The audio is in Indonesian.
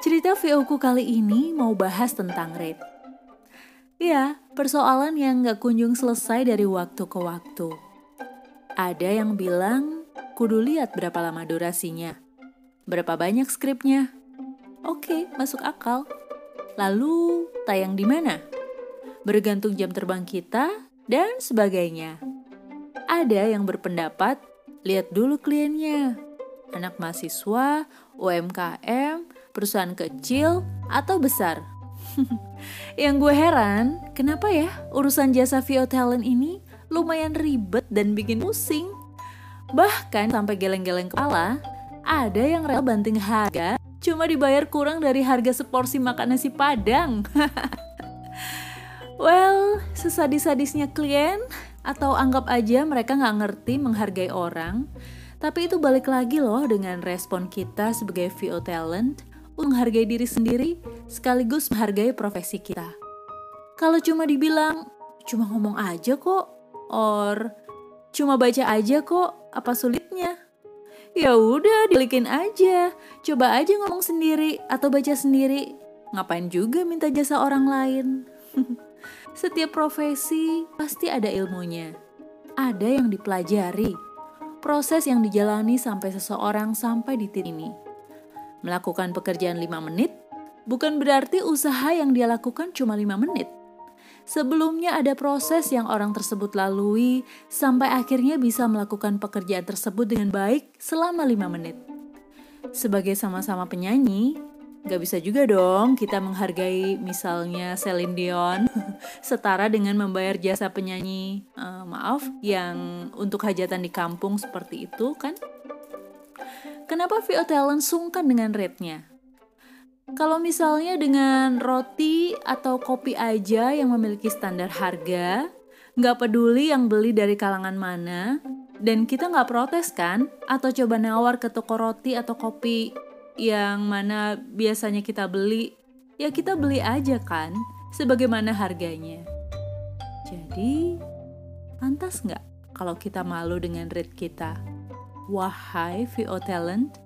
Maka VO-ku kali ini mau bahas tentang rate. Ya, persoalan yang gak kunjung selesai dari waktu ke waktu. Ada yang bilang, kudu lihat berapa lama durasinya. Berapa banyak skripnya. Oke, masuk akal. Lalu, tayang di mana? Bergantung jam terbang kita, dan sebagainya. Ada yang berpendapat, lihat dulu kliennya. Anak mahasiswa, UMKM, perusahaan kecil, atau besar. Yang gue heran, kenapa ya urusan jasa VO talent ini lumayan ribet dan bikin pusing. Bahkan sampai geleng-geleng kepala, ada yang rela banting harga cuma dibayar kurang dari harga seporsi makan nasi padang. well, sesadis-sadisnya klien, atau anggap aja mereka nggak ngerti menghargai orang, tapi itu balik lagi loh dengan respon kita sebagai VO talent menghargai diri sendiri sekaligus menghargai profesi kita. Kalau cuma dibilang, cuma ngomong aja kok, or cuma baca aja kok, apa sulitnya? Ya udah, dilikin aja. Coba aja ngomong sendiri atau baca sendiri. Ngapain juga minta jasa orang lain? Setiap profesi pasti ada ilmunya. Ada yang dipelajari. Proses yang dijalani sampai seseorang sampai di titik ini. Melakukan pekerjaan 5 menit bukan berarti usaha yang dia lakukan cuma 5 menit. Sebelumnya ada proses yang orang tersebut lalui sampai akhirnya bisa melakukan pekerjaan tersebut dengan baik selama 5 menit. Sebagai sama-sama penyanyi, gak bisa juga dong kita menghargai misalnya Celine Dion setara dengan membayar jasa penyanyi, uh, maaf, yang untuk hajatan di kampung seperti itu kan? Kenapa VO Talent sungkan dengan rate-nya? Kalau misalnya dengan roti atau kopi aja yang memiliki standar harga, nggak peduli yang beli dari kalangan mana, dan kita nggak protes kan? Atau coba nawar ke toko roti atau kopi yang mana biasanya kita beli, ya kita beli aja kan, sebagaimana harganya. Jadi, pantas nggak kalau kita malu dengan rate kita? Wahai VO Talent,